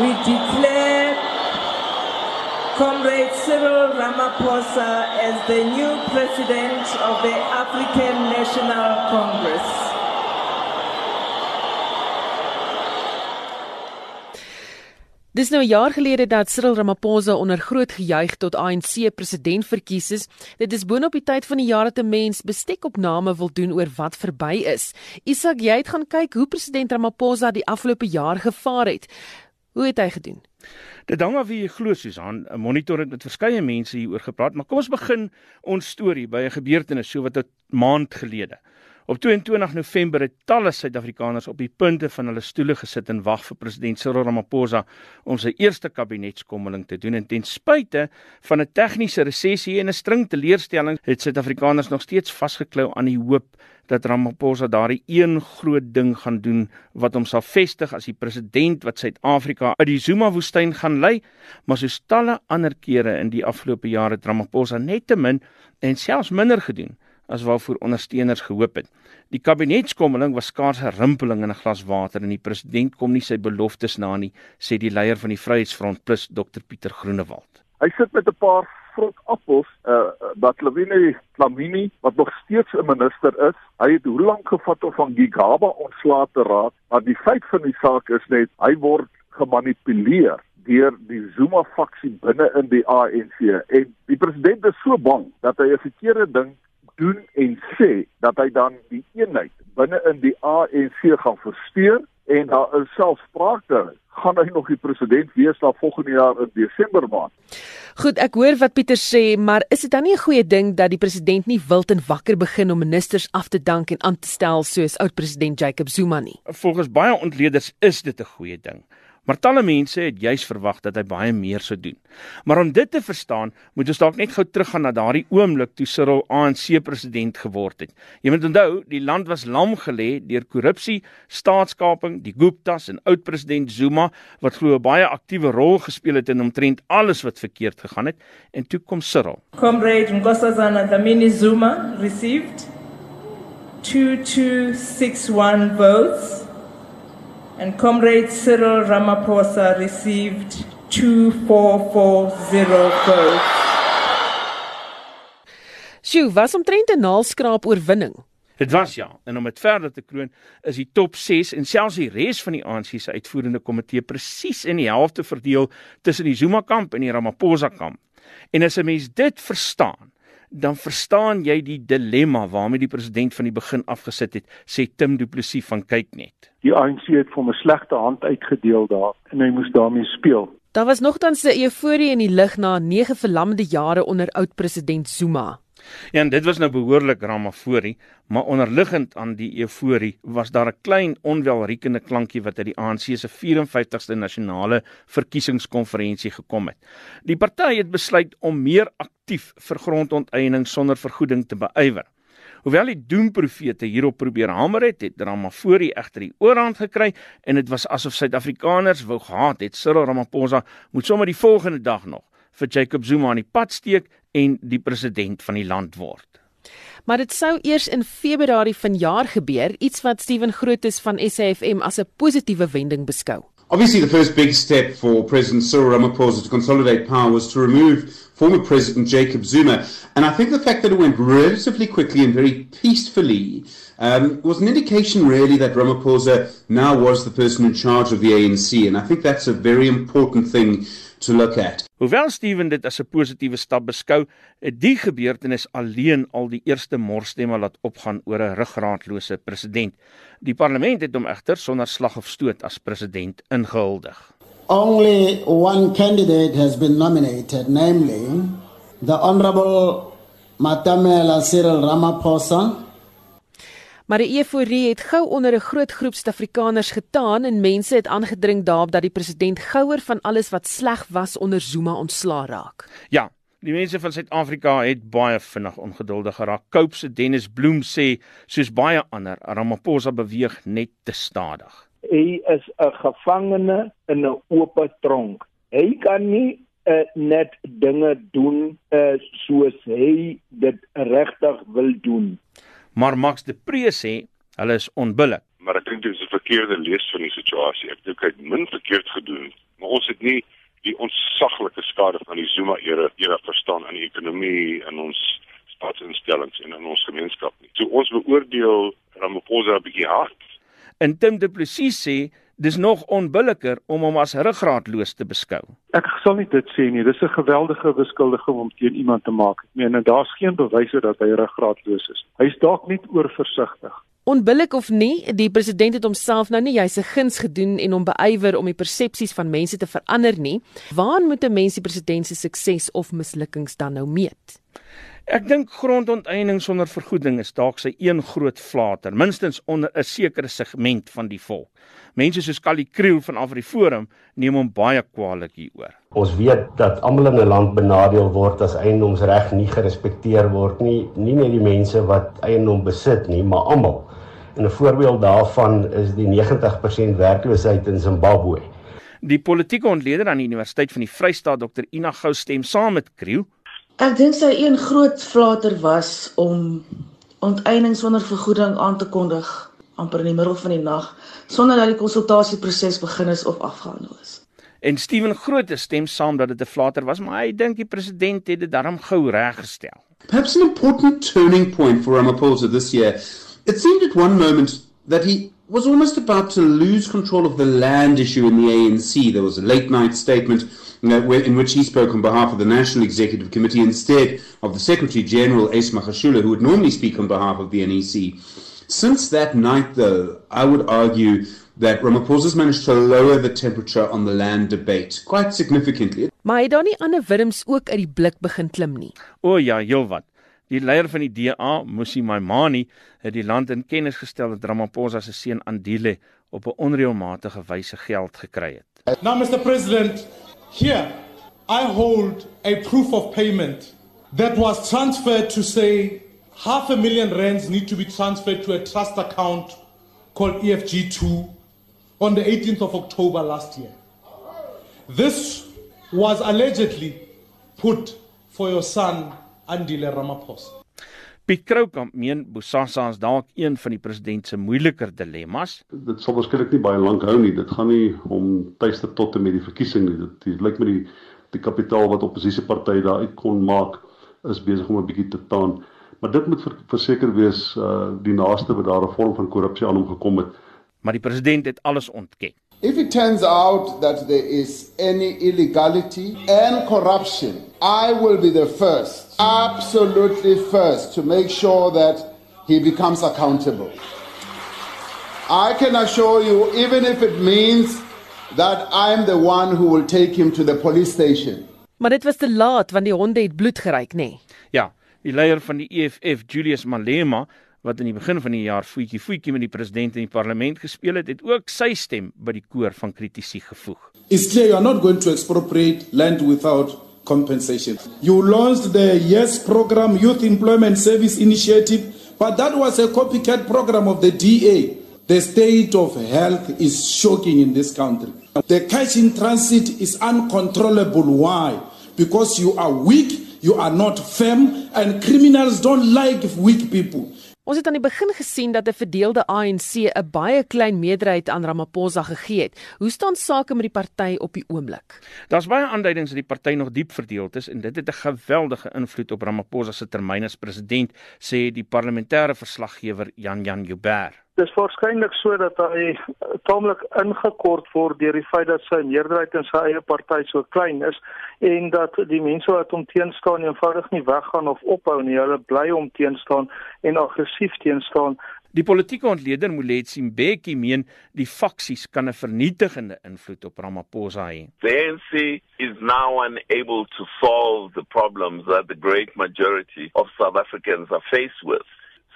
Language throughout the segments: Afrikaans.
we declare Comrade Cyril Ramaphosa as the new president of the African National Congress. Dis nou 'n jaar gelede dat Cyril Ramaphosa onder groot gejuig tot ANC president verkies is. Dit is boonop die tyd van die jaar dat 'n mens bestek op name wil doen oor wat verby is. Isak, jy het gaan kyk hoe president Ramaphosa die afgelope jaar gevaar het. Hoe het hy gedoen? Dit hang af wie jy glo Susan. 'n Monitor het met verskeie mense hieroor gepraat, maar kom ons begin ons storie by 'n gebeurtenis so wat 'n maand gelede. Op 22 November het talle Suid-Afrikaners op die punte van hulle stoele gesit en wag vir president Cyril Ramaphosa om sy eerste kabinetskommeling te doen. En ten spyte van 'n tegniese resessie en 'n string teleurstellings het Suid-Afrikaners nog steeds vasgeklou aan die hoop dat Ramaphosa daardie een groot ding gaan doen wat hom sal vestig as die president wat Suid-Afrika uit die Zuma-woestyn gaan lei, maar soos talle ander kere in die afgelope jare het Ramaphosa net te min en selfs minder gedoen as waarvoor ondersteuners gehoop het. Die kabinetskommeling was skaars 'n rimpeling in 'n glas water en die president kom nie sy beloftes na nie, sê die leier van die Vryheidsfront Plus Dr Pieter Groenewald. Hy sit met 'n paar vrot appels, uh eh, Batlawini Flamini wat nog steeds 'n minister is. Hy het hoe lank gevat om van Gigaba ontslae te raak, maar die feit van die saak is net hy word gemanipuleer deur die Zuma faksie binne in die ANC en die president is so bang dat hy 'n verkeerde ding doen en sê dat hy dan die eenheid binne in die ANC gaan versteur en daar is selfs sprake gaan hy nog die president wees daar volgende jaar in Desember maand. Goed, ek hoor wat Pieter sê, maar is dit dan nie 'n goeie ding dat die president nie wild en wakker begin om ministers af te dank en aan te stel soos oud-president Jacob Zuma nie? Volgens baie ontleeders is dit 'n goeie ding. Maar talle mense het juis verwag dat hy baie meer sou doen. Maar om dit te verstaan, moet ons dalk net gou teruggaan na daardie oomblik toe Cyril ANC president geword het. Jy moet onthou, die land was lam gelê deur korrupsie, staatskaping, die Guptas en oud-president Zuma wat glo 'n baie aktiewe rol gespeel het in omtrent alles wat verkeerd gegaan het en toe kom Cyril. Comrade Nkosazana Dlamini Zuma received 2261 votes and Comrade Cyril Ramaphosa received 2440 votes. Sjoe, was omtrent 'n naalskraap oorwinning. Dit was ja, en om dit verder te kroon, is die top 6 en selfs die res van die ANC se uitvoerende komitee presies in die helfte verdeel tussen die Zuma kamp en die Ramaphosa kamp. En as 'n mens dit verstaan, dan verstaan jy die dilemma waarmee die president van die begin afgesit het, sê Tim Du Plessis van kyk net. Die ANC het vir 'n slegte hand uitgedeel daar en hy moes daarmee speel. Daar was nogtans 'n euforie in die lug na 9 verlamde jare onder oud-president Zuma. Ja, en dit was nou behoorlik ramaforie, maar onderliggend aan die euforie was daar 'n klein onwelriekende klankie wat uit die ANC se 54ste nasionale verkiesingskonferensie gekom het. Die party het besluit om meer aktief vir grondonteiening sonder vergoeding te beywer. Hoewel die doemprofete hierop probeer hamer het, het Ramaphosa egter die oorhand gekry en dit was asof Suid-Afrikaners wou gehad het Cyril Ramaphosa moet sommer die volgende dag nog vir Jacob Zuma aan die pad steek en die president van die land word. Maar dit sou eers in Februarie vanjaar gebeur, iets wat Steven Grootes van SAFM as 'n positiewe wending beskou. Obviously, the first big step for President Cyril Ramaphosa to consolidate power was to remove former President Jacob Zuma. And I think the fact that it went relatively quickly and very peacefully um, was an indication, really, that Ramaphosa now was the person in charge of the ANC. And I think that's a very important thing to look at. Hoewel Steven dit as 'n positiewe stap beskou, het die gebeurtenis alleen al die eerste morsstemme laat opgaan oor 'n ruggraatlose president. Die parlement het hom egter sonder slag of stoot as president ingehuldig. Only one candidate has been nominated, namely the Honorable Matamela Cyril Ramaphosa Maar die euforie het gou onder 'n groot groep Suid-Afrikaners getaan en mense het aangedring daarop dat die president gouer van alles wat sleg was onder Zuma ontslaa raak. Ja, die mense van Suid-Afrika het baie vinnig ongeduldig geraak. Cope se Dennis Bloem sê soos baie ander, Ramaphosa beweeg net te stadig. Hy is 'n gevangene in 'n oop tronk. Hy kan nie uh, net dinge doen uh, soos hy dit regtig wil doen maar Max de Pre sê hulle is onbillik. Maar ek dink dit is 'n verkeerde lees van die situasie. Ek dink hy het min verkeerd gedoen, maar het nie die ontsaglike skade van die Zuma era era verstaan aan die ekonomie en ons staatsinstellings en in ons gemeenskap nie. So ons beoordeel Ramaphosa 'n bietjie hard. En Tim Du Plessis sê dis nog onbilliker om hom as ruggraatloos te beskou. Ek sal nie dit sê nie. Dis 'n geweldige beskuldiging om teen iemand te maak. Ek meen, daar's geen bewyse dat hy ruggraatloos is. Hy's dalk net oorversigtig. Onbillik of nie, die president het homself nou nie juis 'n guns gedoen en hom beywer om die persepsies van mense te verander nie. Waar moet 'n mens die president se sukses of mislukkings dan nou meet? Ek dink grondonteiening sonder vergoeding is dalk sy een groot flater, minstens onder 'n sekere segment van die volk. Mense soos Kali Kriel van Afriforum neem hom baie kwaliek hieroor. Ons weet dat almal in 'n land benadeel word as eiendomsreg nie gerespekteer word nie, nie net die mense wat eiendom besit nie, maar almal. En 'n voorbeeld daarvan is die 90% werkloosheid in Zimbabwe. Die politieke ontleder aan die Universiteit van die Vrystaat, Dr. Ina Gou stem saam met Kriel. Ek dink sy een groot flater was om onteiening sonder vergoeding aan te kondig amper in die middel van die nag sonder dat die konsultasieproses begin is of afgehandel is. En Steven Groote stem saam dat dit 'n flater was, maar hy dink die president het dit darm gou reggestel. Perhaps an important turning point for Ramaphosa this year It seemed at one moment that he was almost about to lose control of the land issue in the ANC. There was a late night statement in which he spoke on behalf of the National Executive Committee instead of the Secretary General, Ace Makashula, who would normally speak on behalf of the NEC. Since that night, though, I would argue that Ramaphosa's managed to lower the temperature on the land debate quite significantly. Maar het dan nie ander wurms ook uit die blik begin klim nie. O ja, heelwat. Die leier van die DA, Musi Maimani, het die land in kennis gestel dat Ramaphosa se seun Andile op 'n onreëlmatige wyse geld gekry het. Now Mr President, here I hold a proof of payment that was transferred to say half a million rands need to be transferred to a trust account called EFG2 on the 18th of October last year. This was allegedly put for your son Andile Ramaphosa. Piet Kroukamp meen Bosasa is dalk een van die president se moeiliker dilemmas. Dit sal waarskynlik nie baie lank hou nie. Dit gaan nie om tuiste tot en met die verkiesing nie. Dit, dit lyk my die die kapitaal wat oppositiepartye daar uit kon maak is besig om 'n bietjie te taan. Maar dit moet verseker wees uh die naaste wat daar 'n vorm van korrupsie aan hom gekom het. Maar die president het alles ontken. If it turns out that there is any illegality and corruption, I will be the first, absolutely first, to make sure that he becomes accountable. I can assure you, even if it means that I'm the one who will take him to the police station. Maar dit was te laat want die honde het bloed geruik, nê? Nee. Ja, die leier van die EFF, Julius Malema, wat in die begin van die jaar voetjie voetjie met die president in die parlement gespeel het, het ook sy stem by die koor van kritisie gevoeg. It's clear you are not going to expropriate land without compensation. You launched the YES program, Youth Employment Service Initiative, but that was a copycat program of the DA. The state of health is shocking in this country. The cash in transit is uncontrollable. Why? Because you are weak, you are not firm, and criminals don't like weak people. Ons het aan die begin gesien dat 'n verdeelde ANC 'n baie klein meerderheid aan Ramaphosa gegee het. Hoe staan sake met die party op die oomblik? Daar's baie aanduidings dat die party nog diep verdeeld is en dit het 'n geweldige invloed op Ramaphosa se termyn as president, sê die parlementêre verslaggewer Jan Jan Joubert. Dis waarskynlik so dat hy taamlik ingekort word deur die feit dat sy meerderheid in sy eie party so klein is en dat die mense wat hom teenstaan eenvoudig nie weggaan of ophou nie. Hulle bly hom teenstaan en aggressief teenstaan. Die politieke ontleder Moletsi Mbeki meen die faksies kan 'n vernietigende invloed op Ramaphosa hê. The ANC is now unable to solve the problems that the great majority of South Africans are faced with.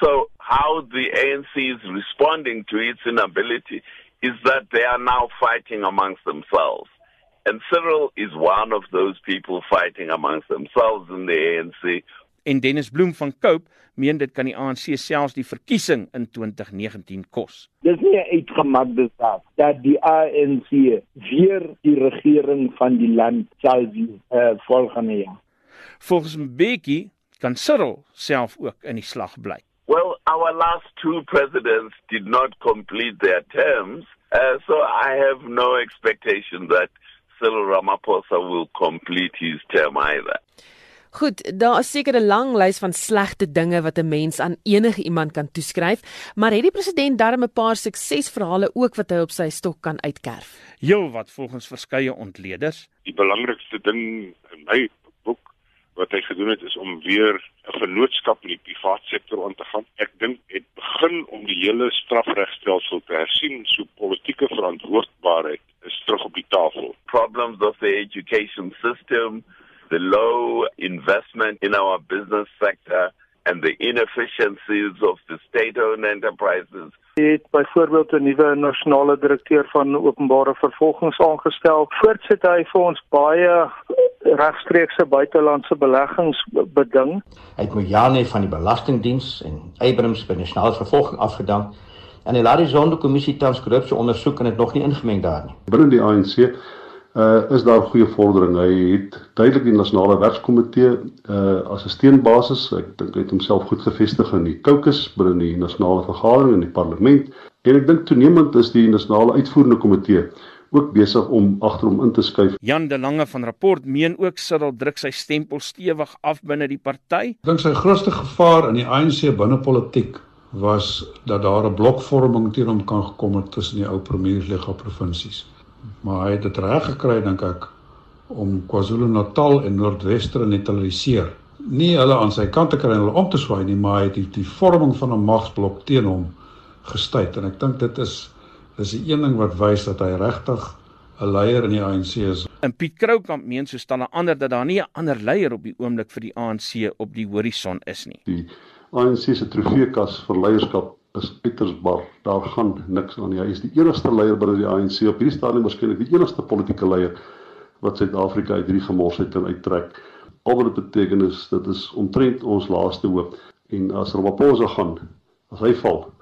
So, how the ANC is responding to its inability is that they are now fighting amongst themselves. And Cyril is one of those people fighting amongst themselves in the ANC. En Dennis Bloem van Cope meen dit kan die ANC selfs die verkiesing in 2019 kos. Dis nie uitgemaakte saak dat die ANC weer die regering van die land sal wees uh, volgende jaar. Volgens Mbeki kan Cyril self ook in die slag bly. Our last two presidents did not complete their terms, uh, so I have no expectation that Cyril Ramaphosa will complete his term either. Goed, daar is seker 'n lang lys van slegte dinge wat 'n mens aan enige iemand kan toeskryf, maar het die president darm 'n paar suksesverhale ook wat hy op sy stok kan uitkerf? Heel wat volgens verskeie ontleeders. Die belangrikste ding in my boek wat hy gedoen het is om weer 'n vennootskap in die privaat sektor aan te gaan. Ek dink dit begin om die hele strafregstelsel te hersien, so politieke verantwoordbaarheid is terug op die tafel. Problems of the education system, the low investment in our business sector and the inefficiencies of the state-owned enterprises. Hy het byvoorbeeld 'n nuwe nasionale direkteur van openbare vervolgings aangestel. Voortsit hy vir ons baie regstreekse buitelandse beleggings beding. Hy het Mojane van die Belastingdiens en Abrams by nasionale vervolging afgedank. En die Zondo-kommissie tans korrupsie ondersoek en dit nog nie ingemeng daar nie. Binne die ANC uh is daar goeie vordering. Hy het duidelik die nasionale werkskomitee uh as 'n steunbasis. Ek dink hy het homself goed gevestig in die caucus binne die nasionale vergadering in die parlement. En ek dink toenemend is die nasionale uitvoerende komitee ook besig om agter hom in te skuif. Jan de Lange van rapport meen ook Cyril druk sy stempel stewig af binne die party. Dink sy grootste gevaar in die ANC binnepolitiek was dat daar 'n blokvorming teen hom kan gekom het tussen die ou premiersliga provinsies maar hy het dit reg gekry dink ek om KwaZulu-Natal en Noordwester te neutraliseer. Nie hulle aan sy kant te kry en hulle om te swaai nie, maar hy het die, die vorming van 'n magsblok teen hom gestuit en ek dink dit is dis die een ding wat wys dat hy regtig 'n leier in die ANC is. En Piet Kroukamp meen so staan 'n ander dat daar nie 'n ander leier op die oomblik vir die ANC op die horison is nie. Die ANC se trofeekas vir leierskap is uiters bar. Daar gaan niks aan nie. Hy is die enigste leier binne die ANC op hierdie stadium waarskynlik die enigste politieke leier wat Suid-Afrika uit hierdie gemors uit kan uittrek. Al wat dit beteken is dit is omtrent ons laaste hoop en as Ramaphosa gaan, as hy val,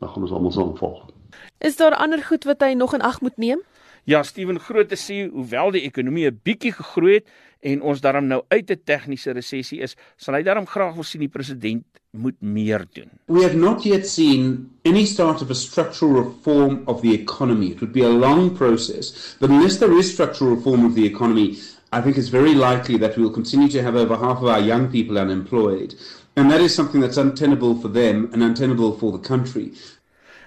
dan gaan ons almal saamval. Is daar ander goed wat hy nog in ag moet neem? Ja, Steven Groote sê hoewel die ekonomie 'n bietjie gegroei het en ons daarom nou uit 'n tegniese resessie is, sal hy daarom graag wil sien die president moet meer doen. We have not yet seen any start of a structural reform of the economy. It would be a long process, but unless there is structural reform of the economy, I think it's very likely that we will continue to have over half of our young people unemployed. And that is something that's untenable for them and untenable for the country.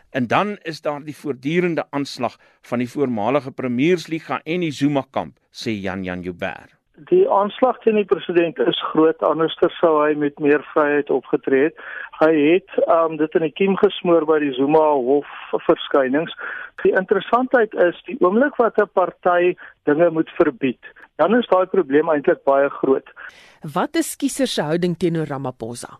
En dan is daar die voortdurende aanslag van die voormalige premiersliga en die Zuma kamp, sê Jan Jan Joubert. Die aanslag teen die president is groot anderster sou hy met meer vryheid opgetree het. Hy het um, dit in die kiem gesmoor by die Zuma hof verskynings. Die interessantheid is die oomblik wat 'n party dinge moet verbied, dan is daai probleem eintlik baie groot. Wat is kiesers se houding teenoor Ramaphosa?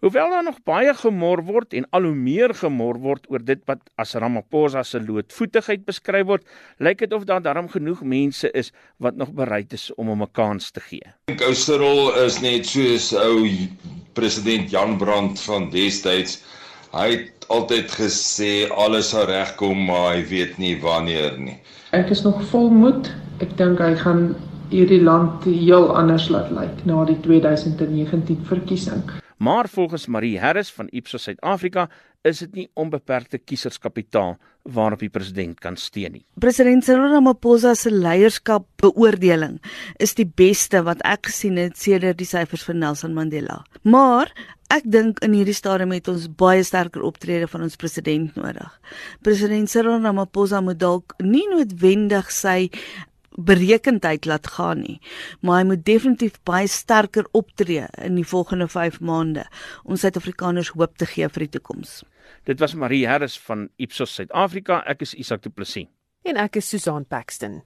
Hoewel daar nog baie gemor word en al hoe meer gemor word oor dit wat as Ramaphosa se loodvoetigheid beskryf word, lyk dit of daar darm genoeg mense is wat nog bereid is om hom 'n kans te gee. Ek ou Cyril is net soos ou president Jan Brandt van destyds. Hy het altyd gesê alles sal regkom, maar hy weet nie wanneer nie. Ek is nog vol moed. Ek dink hy gaan hierdie land heel anders laat lyk na die 2019 verkiesing. Maar volgens Marie Harris van Ipsos Suid-Afrika is dit nie onbeperkte kieserskapitaal waarop die president kan steun nie. President Cyril Ramaphosa se leierskap beoordeling is die beste wat ek gesien het sedert die syfers van Nelson Mandela. Maar ek dink in hierdie stadium het ons baie sterker optrede van ons president nodig. President Cyril Ramaphosa moet dalk nie noodwendig sy berekendheid laat gaan nie. Maar hy moet definitief baie sterker optree in die volgende 5 maande om Suid-Afrikaners hoop te gee vir die toekoms. Dit was Marie Harris van Ipsos Suid-Afrika. Ek is Isak Du Plessis en ek is Susan Paxton.